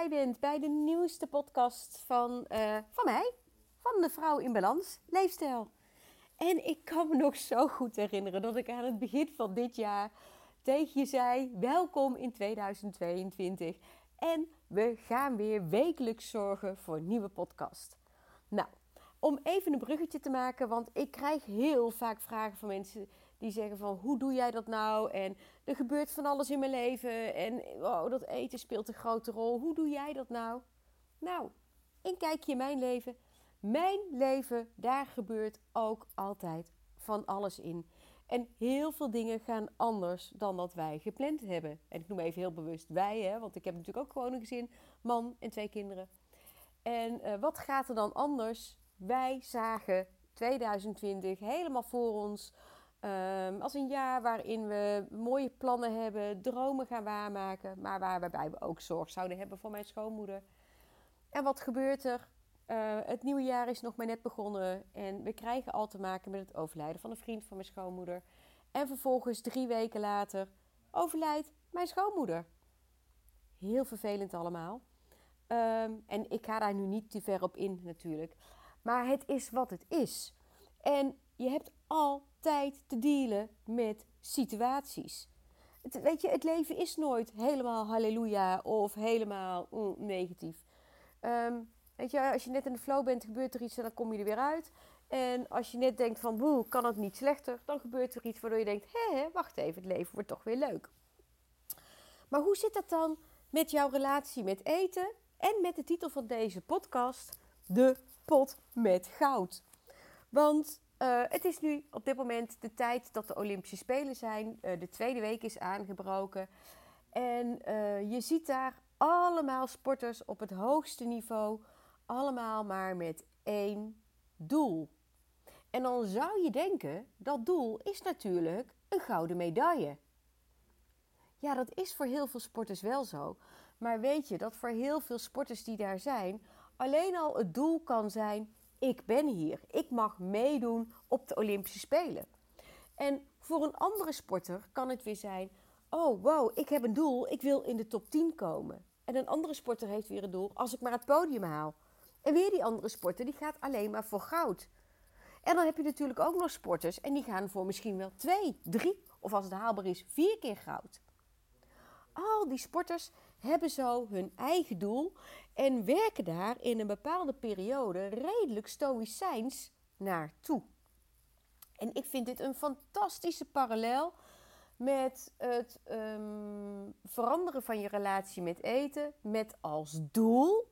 erbij bent bij de nieuwste podcast van, uh, van mij, van de Vrouw in Balans, Leefstijl. En ik kan me nog zo goed herinneren dat ik aan het begin van dit jaar tegen je zei: Welkom in 2022. En we gaan weer wekelijks zorgen voor een nieuwe podcast. Nou, om even een bruggetje te maken, want ik krijg heel vaak vragen van mensen die zeggen van hoe doe jij dat nou? En er gebeurt van alles in mijn leven en oh, dat eten speelt een grote rol. Hoe doe jij dat nou? Nou, een kijkje in mijn leven. Mijn leven, daar gebeurt ook altijd van alles in. En heel veel dingen gaan anders dan dat wij gepland hebben. En ik noem even heel bewust wij, hè, want ik heb natuurlijk ook gewoon een gezin, man en twee kinderen. En uh, wat gaat er dan anders? Wij zagen 2020 helemaal voor ons um, als een jaar waarin we mooie plannen hebben, dromen gaan waarmaken, maar waarbij we ook zorg zouden hebben voor mijn schoonmoeder. En wat gebeurt er? Uh, het nieuwe jaar is nog maar net begonnen en we krijgen al te maken met het overlijden van een vriend van mijn schoonmoeder. En vervolgens drie weken later overlijdt mijn schoonmoeder. Heel vervelend allemaal. Um, en ik ga daar nu niet te ver op in natuurlijk. Maar het is wat het is. En je hebt altijd te dealen met situaties. Het, weet je, het leven is nooit helemaal halleluja of helemaal mm, negatief. Um, weet je, als je net in de flow bent, gebeurt er iets en dan kom je er weer uit. En als je net denkt van, boe, kan het niet slechter, dan gebeurt er iets waardoor je denkt, hé, wacht even, het leven wordt toch weer leuk. Maar hoe zit dat dan met jouw relatie met eten en met de titel van deze podcast, De Pot met Goud? Want uh, het is nu op dit moment de tijd dat de Olympische Spelen zijn. Uh, de tweede week is aangebroken. En uh, je ziet daar allemaal sporters op het hoogste niveau. Allemaal maar met één doel. En dan zou je denken, dat doel is natuurlijk een gouden medaille. Ja, dat is voor heel veel sporters wel zo. Maar weet je dat voor heel veel sporters die daar zijn, alleen al het doel kan zijn: ik ben hier, ik mag meedoen op de Olympische Spelen. En voor een andere sporter kan het weer zijn: oh wow, ik heb een doel, ik wil in de top 10 komen. En een andere sporter heeft weer een doel: als ik maar het podium haal. En weer die andere sporter, die gaat alleen maar voor goud. En dan heb je natuurlijk ook nog sporters en die gaan voor misschien wel twee, drie of als het haalbaar is, vier keer goud. Al die sporters hebben zo hun eigen doel en werken daar in een bepaalde periode redelijk stoïcijns naartoe. En ik vind dit een fantastische parallel met het um, veranderen van je relatie met eten, met als doel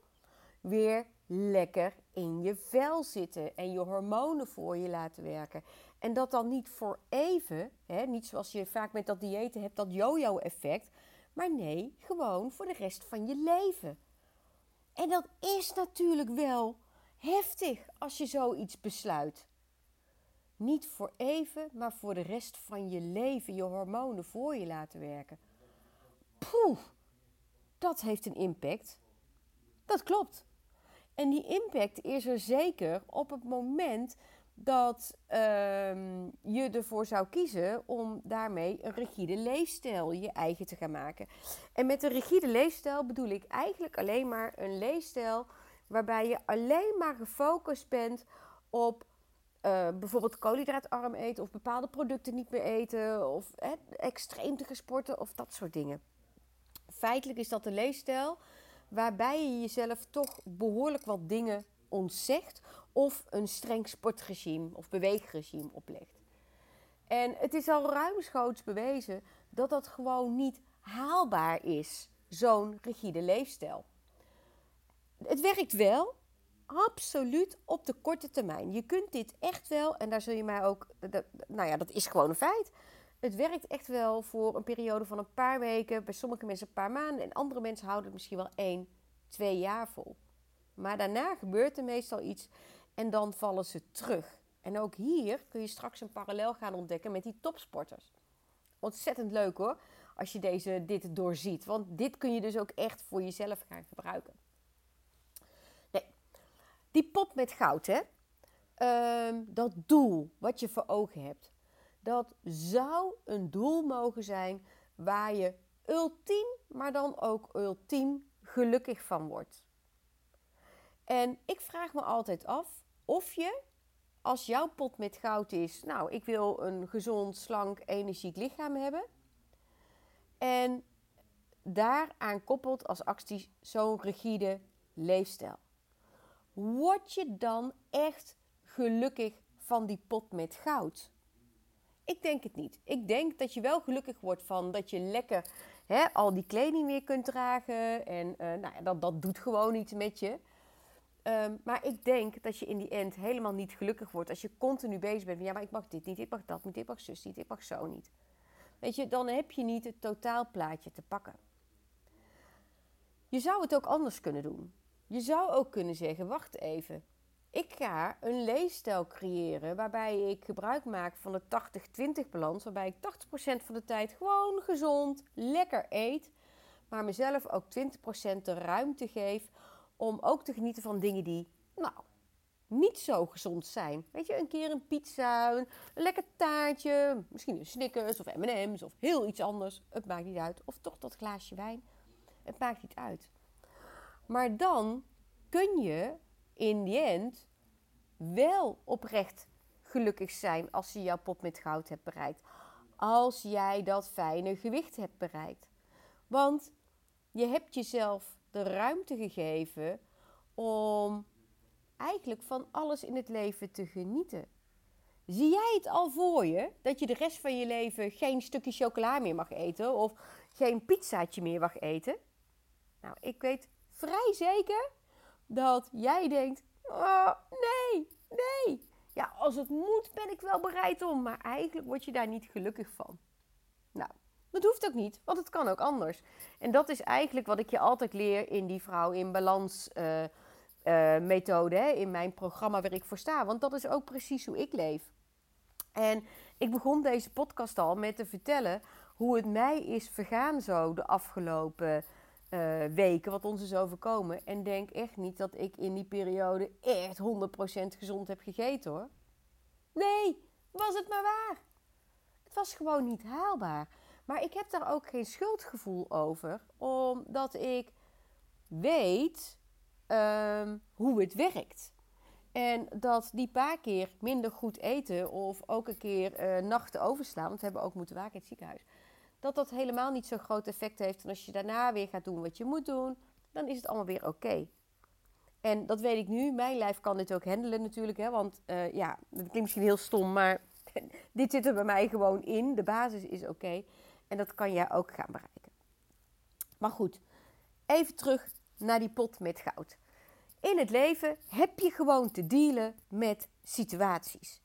weer lekker in je vel zitten en je hormonen voor je laten werken. En dat dan niet voor even, hè, niet zoals je vaak met dat diëten hebt, dat yo-yo-effect, maar nee, gewoon voor de rest van je leven. En dat is natuurlijk wel heftig als je zoiets besluit. Niet voor even, maar voor de rest van je leven je hormonen voor je laten werken. Poeh, dat heeft een impact. Dat klopt. En die impact is er zeker op het moment dat ehm, je ervoor zou kiezen om daarmee een rigide leefstijl je eigen te gaan maken. En met een rigide leefstijl bedoel ik eigenlijk alleen maar een leefstijl waarbij je alleen maar gefocust bent op uh, bijvoorbeeld koolhydraatarm eten of bepaalde producten niet meer eten of extreem te sporten of dat soort dingen. Feitelijk is dat een leefstijl waarbij je jezelf toch behoorlijk wat dingen ontzegt of een streng sportregime of beweegregime oplegt. En het is al ruimschoots bewezen dat dat gewoon niet haalbaar is, zo'n rigide leefstijl. Het werkt wel, absoluut op de korte termijn. Je kunt dit echt wel, en daar zul je mij ook, nou ja, dat is gewoon een feit. Het werkt echt wel voor een periode van een paar weken, bij sommige mensen een paar maanden en andere mensen houden het misschien wel één, twee jaar vol. Maar daarna gebeurt er meestal iets en dan vallen ze terug. En ook hier kun je straks een parallel gaan ontdekken met die topsporters. Ontzettend leuk hoor, als je deze, dit doorziet. Want dit kun je dus ook echt voor jezelf gaan gebruiken. Nee, die pot met goud, hè? Ehm, dat doel wat je voor ogen hebt. Dat zou een doel mogen zijn waar je ultiem, maar dan ook ultiem gelukkig van wordt. En ik vraag me altijd af of je, als jouw pot met goud is, nou, ik wil een gezond, slank, energiek lichaam hebben. En daaraan koppelt als actie zo'n rigide leefstijl. Word je dan echt gelukkig van die pot met goud? Ik denk het niet. Ik denk dat je wel gelukkig wordt van dat je lekker hè, al die kleding weer kunt dragen. En uh, nou dat, dat doet gewoon iets met je. Ehm, maar ik denk dat je in die end helemaal niet gelukkig wordt als je continu bezig bent. Van, ja, maar ik mag dit niet, ik mag dat niet, ik mag zus niet, ik mag zo niet. Weet je, dan heb je niet het totaalplaatje te pakken. Je zou het ook anders kunnen doen. Je zou ook kunnen zeggen: wacht even. Ik ga een leefstijl creëren waarbij ik gebruik maak van de 80-20 balans. Waarbij ik 80% van de tijd gewoon gezond, lekker eet. Maar mezelf ook 20% de ruimte geef om ook te genieten van dingen die, nou, niet zo gezond zijn. Weet je, een keer een pizza, een, lekker taartje, misschien een Snickers of M&M's of heel iets anders. Het maakt niet uit. Of toch dat glaasje wijn. Het maakt niet uit. Maar dan kun je in die end wel oprecht gelukkig zijn als je jouw pot met goud hebt bereikt. Als jij dat fijne gewicht hebt bereikt. Want je hebt jezelf de ruimte gegeven om eigenlijk van alles in het leven te genieten. Zie jij het al voor je dat je de rest van je leven geen stukje chocola meer mag eten of geen pizzaatje meer mag eten? Nou, ik weet vrij zeker dat jij denkt: oh, nee, nee. Ja, als het moet ben ik wel bereid om, maar eigenlijk word je daar niet gelukkig van. Nou, dat hoeft ook niet, want het kan ook anders. En dat is eigenlijk wat ik je altijd leer in die vrouw in balans uh, uh, methode, hè, in mijn programma waar ik voor sta. Want dat is ook precies hoe ik leef. En ik begon deze podcast al met te vertellen hoe het mij is vergaan zo de afgelopen uh, weken, wat ons is overkomen. En denk echt niet dat ik in die periode echt 100% gezond heb gegeten hoor. Nee, was het maar waar. Het was gewoon niet haalbaar. Maar ik heb daar ook geen schuldgevoel over, omdat ik weet um, hoe het werkt. En dat die paar keer minder goed eten of ook een keer uh, nachten overslaan, want we hebben ook moeten waken in het ziekenhuis, dat dat helemaal niet zo'n groot effect heeft. En als je daarna weer gaat doen wat je moet doen, dan is het allemaal weer oké. En dat weet ik nu. Mijn lijf kan dit ook handelen natuurlijk. Hè? Want uh, ja, dat klinkt misschien heel stom, maar dit zit er bij mij gewoon in. De basis is oké. En dat kan jij ook gaan bereiken. Maar goed, even terug naar die pot met goud. In het leven heb je gewoon te dealen met situaties.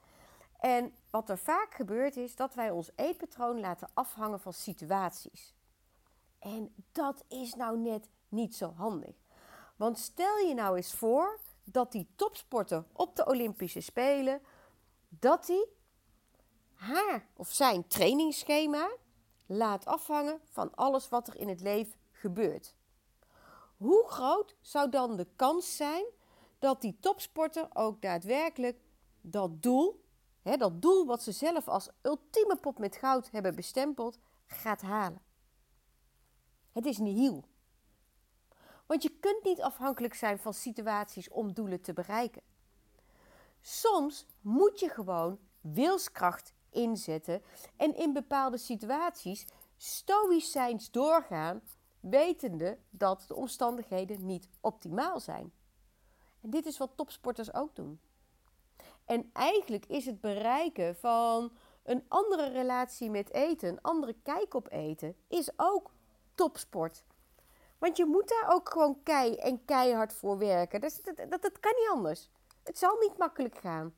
En wat er vaak gebeurt is dat wij ons eetpatroon laten afhangen van situaties. En dat is nou net niet zo handig. Want stel je nou eens voor dat die topsporter op de Olympische Spelen, dat hij haar of zijn trainingsschema laat afhangen van alles wat er in het leven gebeurt. Hoe groot zou dan de kans zijn dat die topsporter ook daadwerkelijk dat doel, hè, dat doel wat ze zelf als ultieme pot met goud hebben bestempeld, gaat halen? Het is nihil. Want je kunt niet afhankelijk zijn van situaties om doelen te bereiken. Soms moet je gewoon wilskracht inzetten en in bepaalde situaties stoïcijns doorgaan, wetende dat de omstandigheden niet optimaal zijn. En dit is wat topsporters ook doen. En eigenlijk is het bereiken van een andere relatie met eten, een andere kijk op eten, is ook topsport. Want je moet daar ook gewoon kei en keihard voor werken. Dat, dat, dat, dat kan niet anders. Het zal niet makkelijk gaan.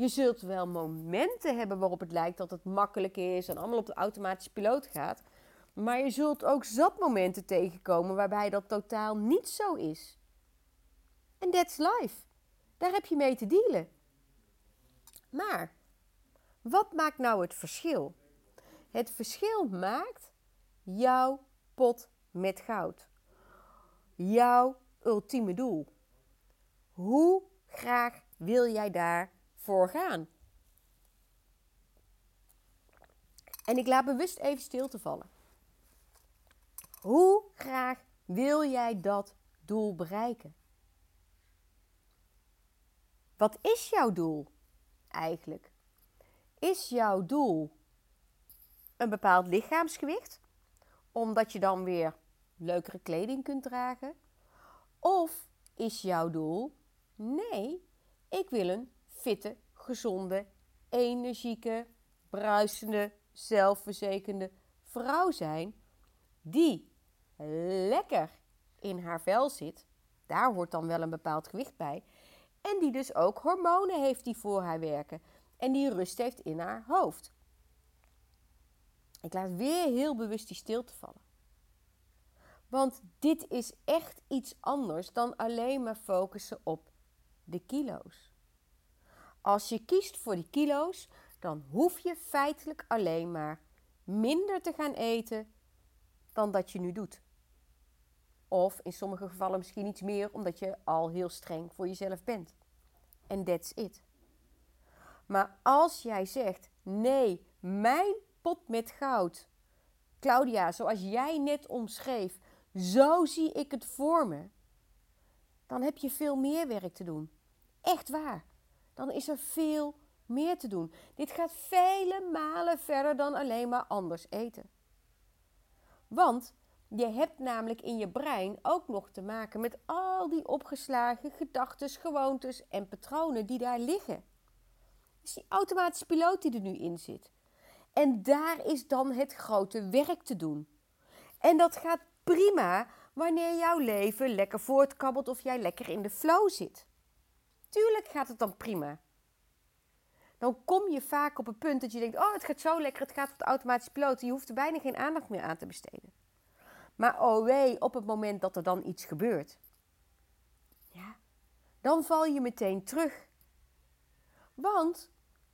Je zult wel momenten hebben waarop het lijkt dat het makkelijk is en allemaal op de automatische piloot gaat. Maar je zult ook zat momenten tegenkomen waarbij dat totaal niet zo is. En that's life. Daar heb je mee te dealen. Maar wat maakt nou het verschil? Het verschil maakt jouw pot met goud. Jouw ultieme doel. Hoe graag wil jij daar voor gaan. En ik laat bewust even stil te vallen. Hoe graag wil jij dat doel bereiken? Wat is jouw doel eigenlijk? Is jouw doel een bepaald lichaamsgewicht, omdat je dan weer leukere kleding kunt dragen? Of is jouw doel: nee, ik wil een fitte, gezonde, energieke, bruisende, zelfverzekerde vrouw zijn die lekker in haar vel zit. Daar hoort dan wel een bepaald gewicht bij. En die dus ook hormonen heeft die voor haar werken. En die rust heeft in haar hoofd. Ik laat weer heel bewust die stilte vallen. Want dit is echt iets anders dan alleen maar focussen op de kilo's. Als je kiest voor die kilo's, dan hoef je feitelijk alleen maar minder te gaan eten dan dat je nu doet. Of in sommige gevallen misschien iets meer, omdat je al heel streng voor jezelf bent. En that's it. Maar als jij zegt: nee, mijn pot met goud. Claudia, zoals jij net omschreef, zo zie ik het voor me. Dan heb je veel meer werk te doen. Echt waar. Dan is er veel meer te doen. Dit gaat vele malen verder dan alleen maar anders eten. Want je hebt namelijk in je brein ook nog te maken met al die opgeslagen gedachten, gewoontes en patronen die daar liggen. is die automatische piloot die er nu in zit. En daar is dan het grote werk te doen. En dat gaat prima wanneer jouw leven lekker voortkabbelt of jij lekker in de flow zit. Tuurlijk gaat het dan prima. Dan kom je vaak op een punt dat je denkt: Oh, het gaat zo lekker, het gaat op de automatische. Je hoeft er bijna geen aandacht meer aan te besteden. Maar oh wee, op het moment dat er dan iets gebeurt, ja, dan val je meteen terug. Want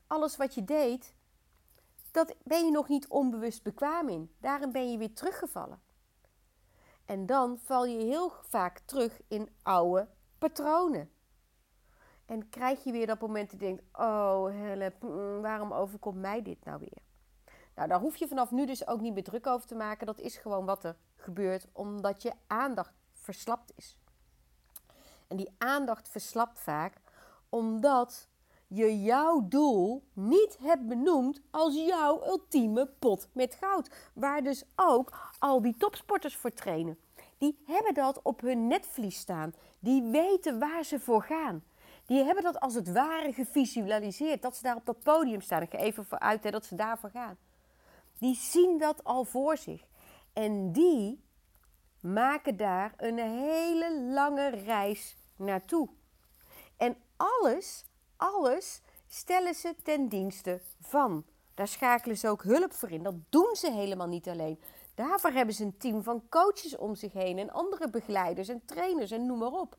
alles wat je deed, dat ben je nog niet onbewust bekwaam in. Daarin ben je weer teruggevallen. En dan val je heel vaak terug in oude patronen. En krijg je weer dat moment dat je denkt: Oh, help, mm, waarom overkomt mij dit nou weer? Nou, daar hoef je vanaf nu dus ook niet meer druk over te maken. Dat is gewoon wat er gebeurt, omdat je aandacht verslapt is. En die aandacht verslapt vaak omdat je jouw doel niet hebt benoemd als jouw ultieme pot met goud. Waar dus ook al die topsporters voor trainen. Die hebben dat op hun netvlies staan. Die weten waar ze voor gaan. Die hebben dat als het ware gevisualiseerd. Dat ze daar op dat podium staan. Ik ga even vooruit hè, dat ze daarvoor gaan. Die zien dat al voor zich. En die maken daar een hele lange reis naartoe. En alles alles stellen ze ten dienste van. Daar schakelen ze ook hulp voor in. Dat doen ze helemaal niet alleen. Daarvoor hebben ze een team van coaches om zich heen en andere begeleiders en trainers en noem maar op.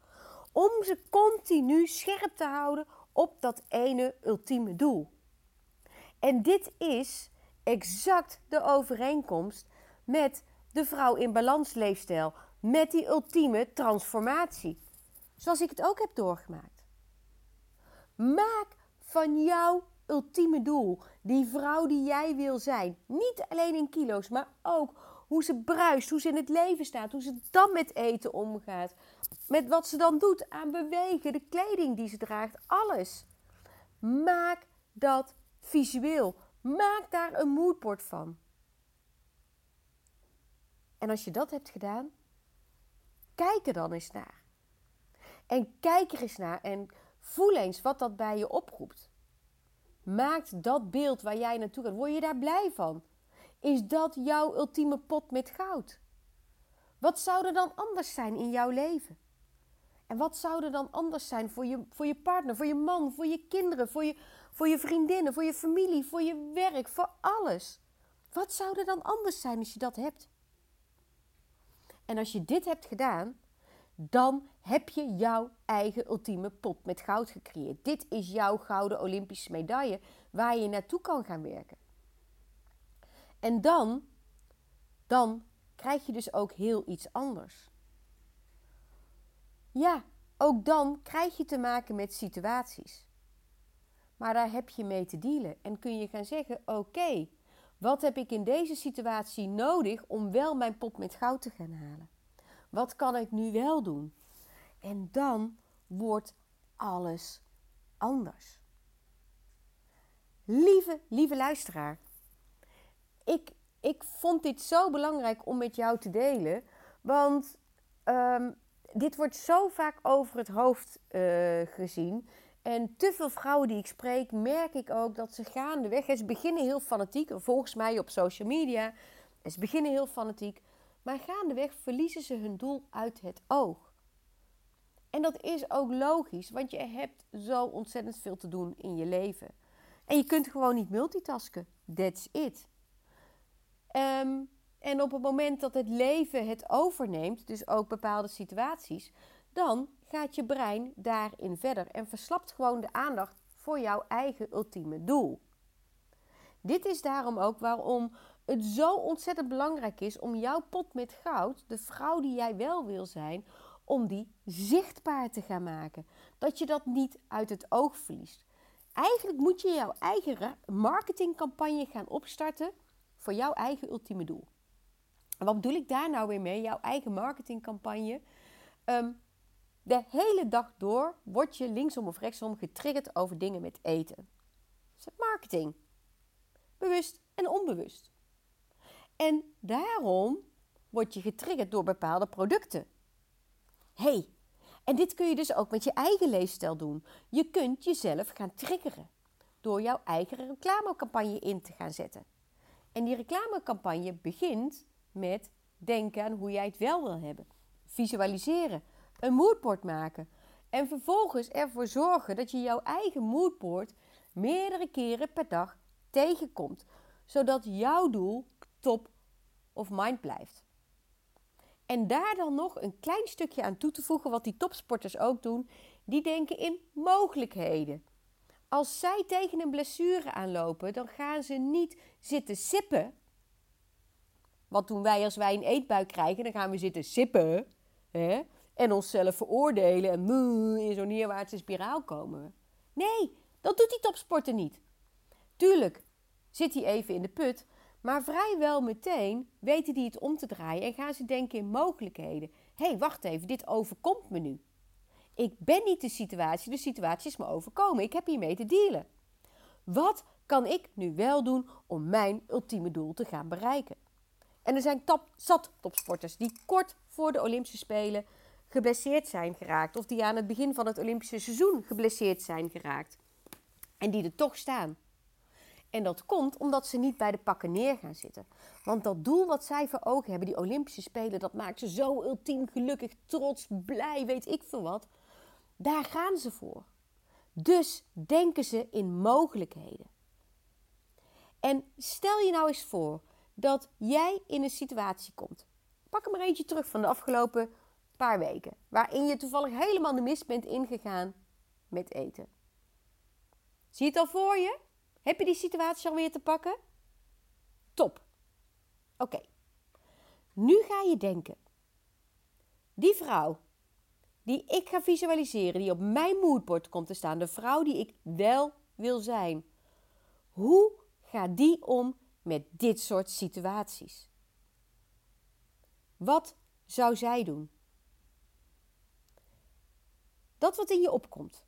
Om ze continu scherp te houden op dat ene ultieme doel. En dit is exact de overeenkomst met de vrouw in balans leefstijl, met die ultieme transformatie. Zoals ik het ook heb doorgemaakt. Maak van jouw ultieme doel, die vrouw die jij wil zijn, niet alleen in kilo's, maar ook hoe ze bruist, hoe ze in het leven staat, hoe ze dan met eten omgaat, met wat ze dan doet aan bewegen, de kleding die ze draagt, alles. Maak dat visueel. Maak daar een moodboard van. En als je dat hebt gedaan, kijk er dan eens naar. En kijk er eens naar en Voel eens wat dat bij je oproept. Maakt dat beeld waar jij naartoe gaat, word je daar blij van? Is dat jouw ultieme pot met goud? Wat zou er dan anders zijn in jouw leven? En wat zou er dan anders zijn voor je, voor je partner, voor je man, voor je kinderen, voor je, voor je vriendinnen, voor je familie, voor je werk, voor alles? Wat zou er dan anders zijn als je dat hebt? En als je dit hebt gedaan, dan heb je jouw eigen ultieme pot met goud gecreëerd. Dit is jouw gouden Olympische medaille waar je naartoe kan gaan werken. En dan, dan krijg je dus ook heel iets anders. Ja, ook dan krijg je te maken met situaties. Maar daar heb je mee te dealen en kun je gaan zeggen: oké, wat heb ik in deze situatie nodig om wel mijn pot met goud te gaan halen? Wat kan ik nu wel doen? En dan wordt alles anders. Lieve, lieve luisteraar, ik, ik vond dit zo belangrijk om met jou te delen, want um, dit wordt zo vaak over het hoofd uh, gezien. En te veel vrouwen die ik spreek, merk ik ook dat ze gaandeweg. Ze beginnen heel fanatiek, volgens mij op social media. Ze beginnen heel fanatiek. Maar gaandeweg verliezen ze hun doel uit het oog. En dat is ook logisch, want je hebt zo ontzettend veel te doen in je leven. En je kunt gewoon niet multitasken. That's it. Um, en op het moment dat het leven het overneemt, dus ook bepaalde situaties, dan gaat je brein daarin verder en verslapt gewoon de aandacht voor jouw eigen ultieme doel. Dit is daarom ook waarom het zo ontzettend belangrijk is om jouw pot met goud, de vrouw die jij wel wil zijn, om die zichtbaar te gaan maken. Dat je dat niet uit het oog verliest. Eigenlijk moet je jouw eigen marketingcampagne gaan opstarten voor jouw eigen ultieme doel. En wat bedoel ik daar nou weer mee? Jouw eigen marketingcampagne. Ehm, de hele dag door word je linksom of rechtsom getriggerd over dingen met eten. Dat is marketing. Bewust en onbewust. En daarom word je getriggerd door bepaalde producten. hey, en dit kun je dus ook met je eigen leefstijl doen. Je kunt jezelf gaan triggeren door jouw eigen reclamecampagne in te gaan zetten. En die reclamecampagne begint met denken aan hoe jij het wel wil hebben. Visualiseren, een moodboard maken. En vervolgens ervoor zorgen dat je jouw eigen moodboard meerdere keren per dag tegenkomt. Zodat jouw doel top of mind blijft. En daar dan nog een klein stukje aan toe te voegen, wat die topsporters ook doen. Die denken in mogelijkheden. Als zij tegen een blessure aanlopen, dan gaan ze niet zitten sippen wat doen wij als wij een eetbuik krijgen? Dan gaan we zitten sippen hè? en onszelf veroordelen en in zo'n neerwaartse spiraal komen. Nee, dat doet die topsporter niet. Tuurlijk zit hij even in de put, maar vrijwel meteen weten die het om te draaien en gaan ze denken in mogelijkheden. Hé, hey, wacht even, dit overkomt me nu. Ik ben niet de situatie, de situatie is me overkomen. Ik heb hiermee te dealen. Wat kan ik nu wel doen om mijn ultieme doel te gaan bereiken? En er zijn top, zat topsporters die kort voor de Olympische Spelen geblesseerd zijn geraakt. Of die aan het begin van het Olympische seizoen geblesseerd zijn geraakt. En die er toch staan. En dat komt omdat ze niet bij de pakken neer gaan zitten. Want dat doel wat zij voor ogen hebben, die Olympische Spelen, dat maakt ze zo ultiem gelukkig, trots, blij, weet ik veel wat. Daar gaan ze voor. Dus denken ze in mogelijkheden. En stel je nou eens voor dat jij in een situatie komt. Pak er maar eentje terug van de afgelopen paar weken, waarin je toevallig helemaal de mist bent ingegaan met eten. Zie je het al voor je? Heb je die situatie alweer te pakken? Top. Oké. Nu ga je denken. Die vrouw die ik ga visualiseren, die op mijn moodboard komt te staan, de vrouw die ik wel wil zijn. Hoe gaat die om met dit soort situaties? Wat zou zij doen? Dat wat in je opkomt,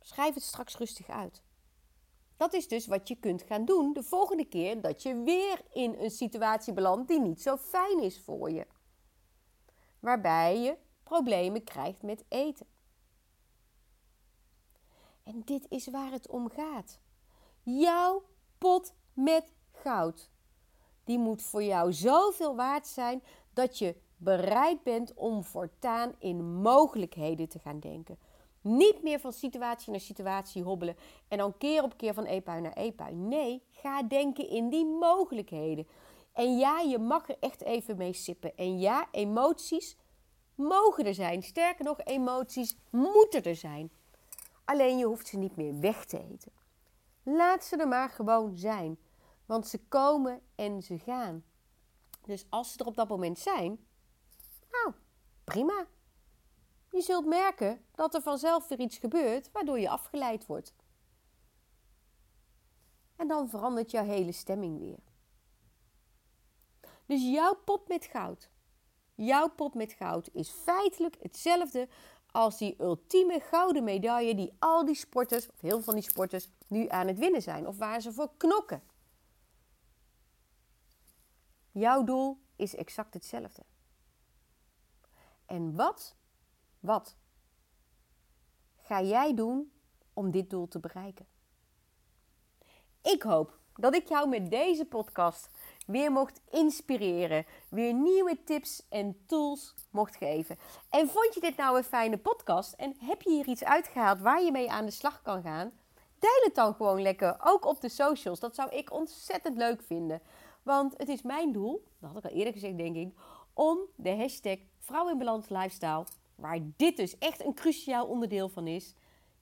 schrijf het straks rustig uit. Dat is dus wat je kunt gaan doen de volgende keer dat je weer in een situatie belandt die niet zo fijn is voor je. Waarbij je problemen krijgt met eten. En dit is waar het om gaat. Jouw pot met goud. Die moet voor jou zoveel waard zijn dat je bereid bent om voortaan in mogelijkheden te gaan denken. Niet meer van situatie naar situatie hobbelen en dan keer op keer van eetbui naar eetbui. Nee, ga denken in die mogelijkheden. En ja, je mag er echt even mee sippen. En ja, emoties mogen er zijn. Sterker nog, emoties moeten er zijn. Alleen je hoeft ze niet meer weg te eten. Laat ze er maar gewoon zijn. Want ze komen en ze gaan. Dus als ze er op dat moment zijn, nou, prima. Je zult merken dat er vanzelf weer iets gebeurt waardoor je afgeleid wordt. En dan verandert jouw hele stemming weer. Dus jouw pot met goud Jouw pot met goud is feitelijk hetzelfde als die ultieme gouden medaille die al die sporters, of heel veel van die sporters, nu aan het winnen zijn. Of waar ze voor knokken. Jouw doel is exact hetzelfde. En wat, wat ga jij doen om dit doel te bereiken? Ik hoop dat ik jou met deze podcast weer mocht inspireren, weer nieuwe tips en tools mocht geven. En vond je dit nou een fijne podcast en heb je hier iets uitgehaald waar je mee aan de slag kan gaan? Deel het dan gewoon lekker, ook op de socials. Dat zou ik ontzettend leuk vinden. Want het is mijn doel, dat had ik al eerder gezegd denk ik, om de hashtag Vrouw in Balans Lifestyle, waar dit dus echt een cruciaal onderdeel van is,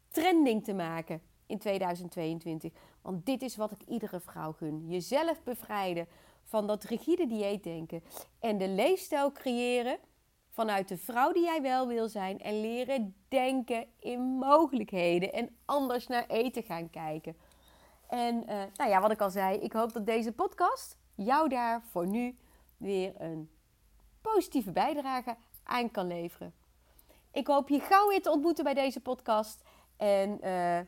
trending te maken in 2022. Want dit is wat ik iedere vrouw gun. Jezelf bevrijden van dat rigide dieetdenken en de leefstijl creëren vanuit de vrouw die jij wel wil zijn en leren denken in mogelijkheden en anders naar eten gaan kijken. En uh, nou ja, wat ik al zei, ik hoop dat deze podcast jou daar voor nu weer een positieve bijdrage aan kan leveren. Ik hoop je gauw weer te ontmoeten bij deze podcast. En uh,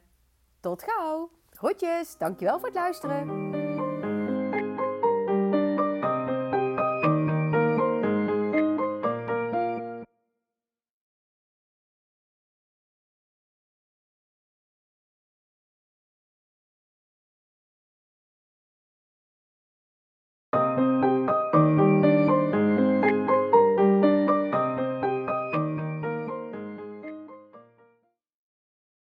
tot gauw. Groetjes, dankjewel voor het luisteren.